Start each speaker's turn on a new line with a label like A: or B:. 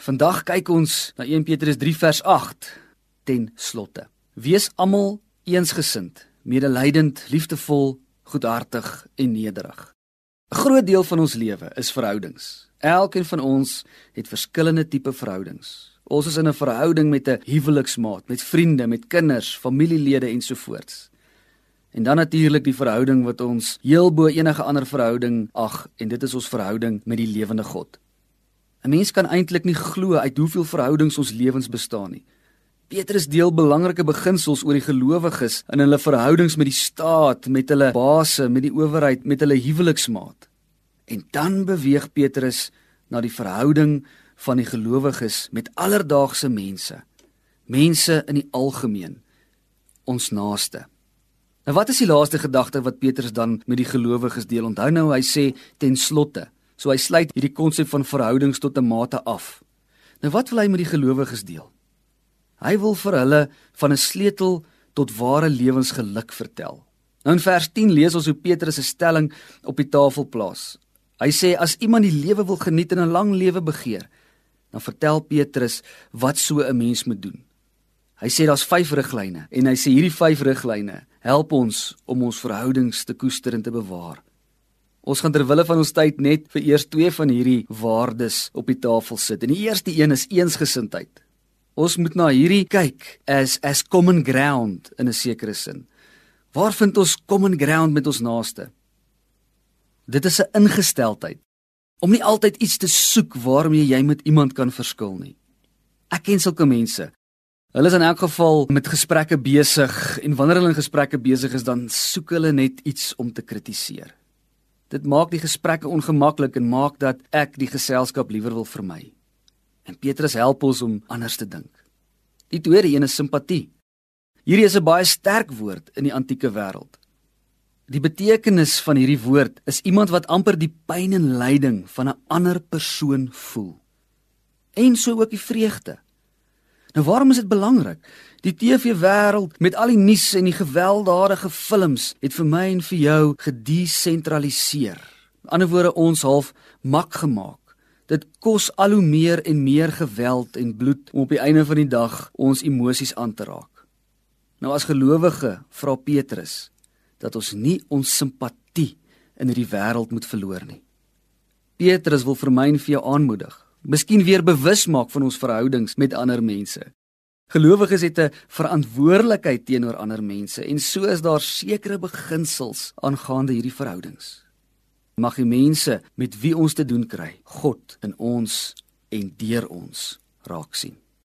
A: Vandag kyk ons na 1 Petrus 3 vers 8 ten slotte. Wees almal eensgesind, medelydend, liefdevol, goedhartig en nederig. 'n Groot deel van ons lewe is verhoudings. Elkeen van ons het verskillende tipe verhoudings. Ons is in 'n verhouding met 'n huweliksmaat, met vriende, met kinders, familielede ensovoorts. En dan natuurlik die verhouding wat ons heel bo enige ander verhouding ag en dit is ons verhouding met die lewende God. 'n Mens kan eintlik nie glo uit hoeveel verhoudings ons lewens bestaan nie. Petrus deel belangrike beginsels oor die gelowiges in hulle verhoudings met die staat, met hulle baase, met die owerheid, met hulle huweliksmaat. En dan beweeg Petrus na die verhouding van die gelowiges met alledaagse mense. Mense in die algemeen, ons naaste. Nou wat is die laaste gedagte wat Petrus dan met die gelowiges deel? Onthou nou hy sê ten slotte. So hy sluit hierdie konsep van verhoudings tot 'n mate af. Nou wat wil hy met die gelowiges deel? Hy wil vir hulle van 'n sleutel tot ware lewensgeluk vertel. Nou in vers 10 lees ons hoe Petrus 'n stelling op die tafel plaas. Hy sê as iemand die lewe wil geniet en 'n lang lewe begeer, dan vertel Petrus wat so 'n mens moet doen. Hy sê daar's 5 riglyne en hy sê hierdie 5 riglyne help ons om ons verhoudings te koester en te bewaar. Ons gaan terwille van ons tyd net vir eers twee van hierdie waardes op die tafel sit. En die eerste een is eensgesindheid. Ons moet na hierdie kyk as as common ground in 'n sekere sin. Waar vind ons common ground met ons naaste? Dit is 'n ingesteldheid om nie altyd iets te soek waarmee jy met iemand kan verskil nie. Ek ken sulke mense. Hulle is in elk geval met gesprekke besig en wanneer hulle in gesprekke besig is, dan soek hulle net iets om te kritiseer. Dit maak die gesprekke ongemaklik en maak dat ek die geselskap liewer wil vermy. En Petrus help ons om anders te dink. Die tweede een is simpatie. Hierdie is 'n baie sterk woord in die antieke wêreld. Die betekenis van hierdie woord is iemand wat amper die pyn en lyding van 'n ander persoon voel. En so ook die vreugde. Nou waarom is dit belangrik? Die TV-wêreld met al die nuus en die gewelddadige films het vir my en vir jou gedesentraliseer. In ander woorde ons half mak gemaak. Dit kos al hoe meer en meer geweld en bloed om op die einde van die dag ons emosies aan te raak. Nou as gelowige vra Petrus dat ons nie ons simpatie in hierdie wêreld moet verloor nie. Petrus wil vir my en vir jou aanmoedig miskien weer bewus maak van ons verhoudings met ander mense. Gelowiges het 'n verantwoordelikheid teenoor ander mense en so is daar sekere beginsels aangaande hierdie verhoudings. Mag die mense met wie ons te doen kry, God in ons en deur ons raak sien.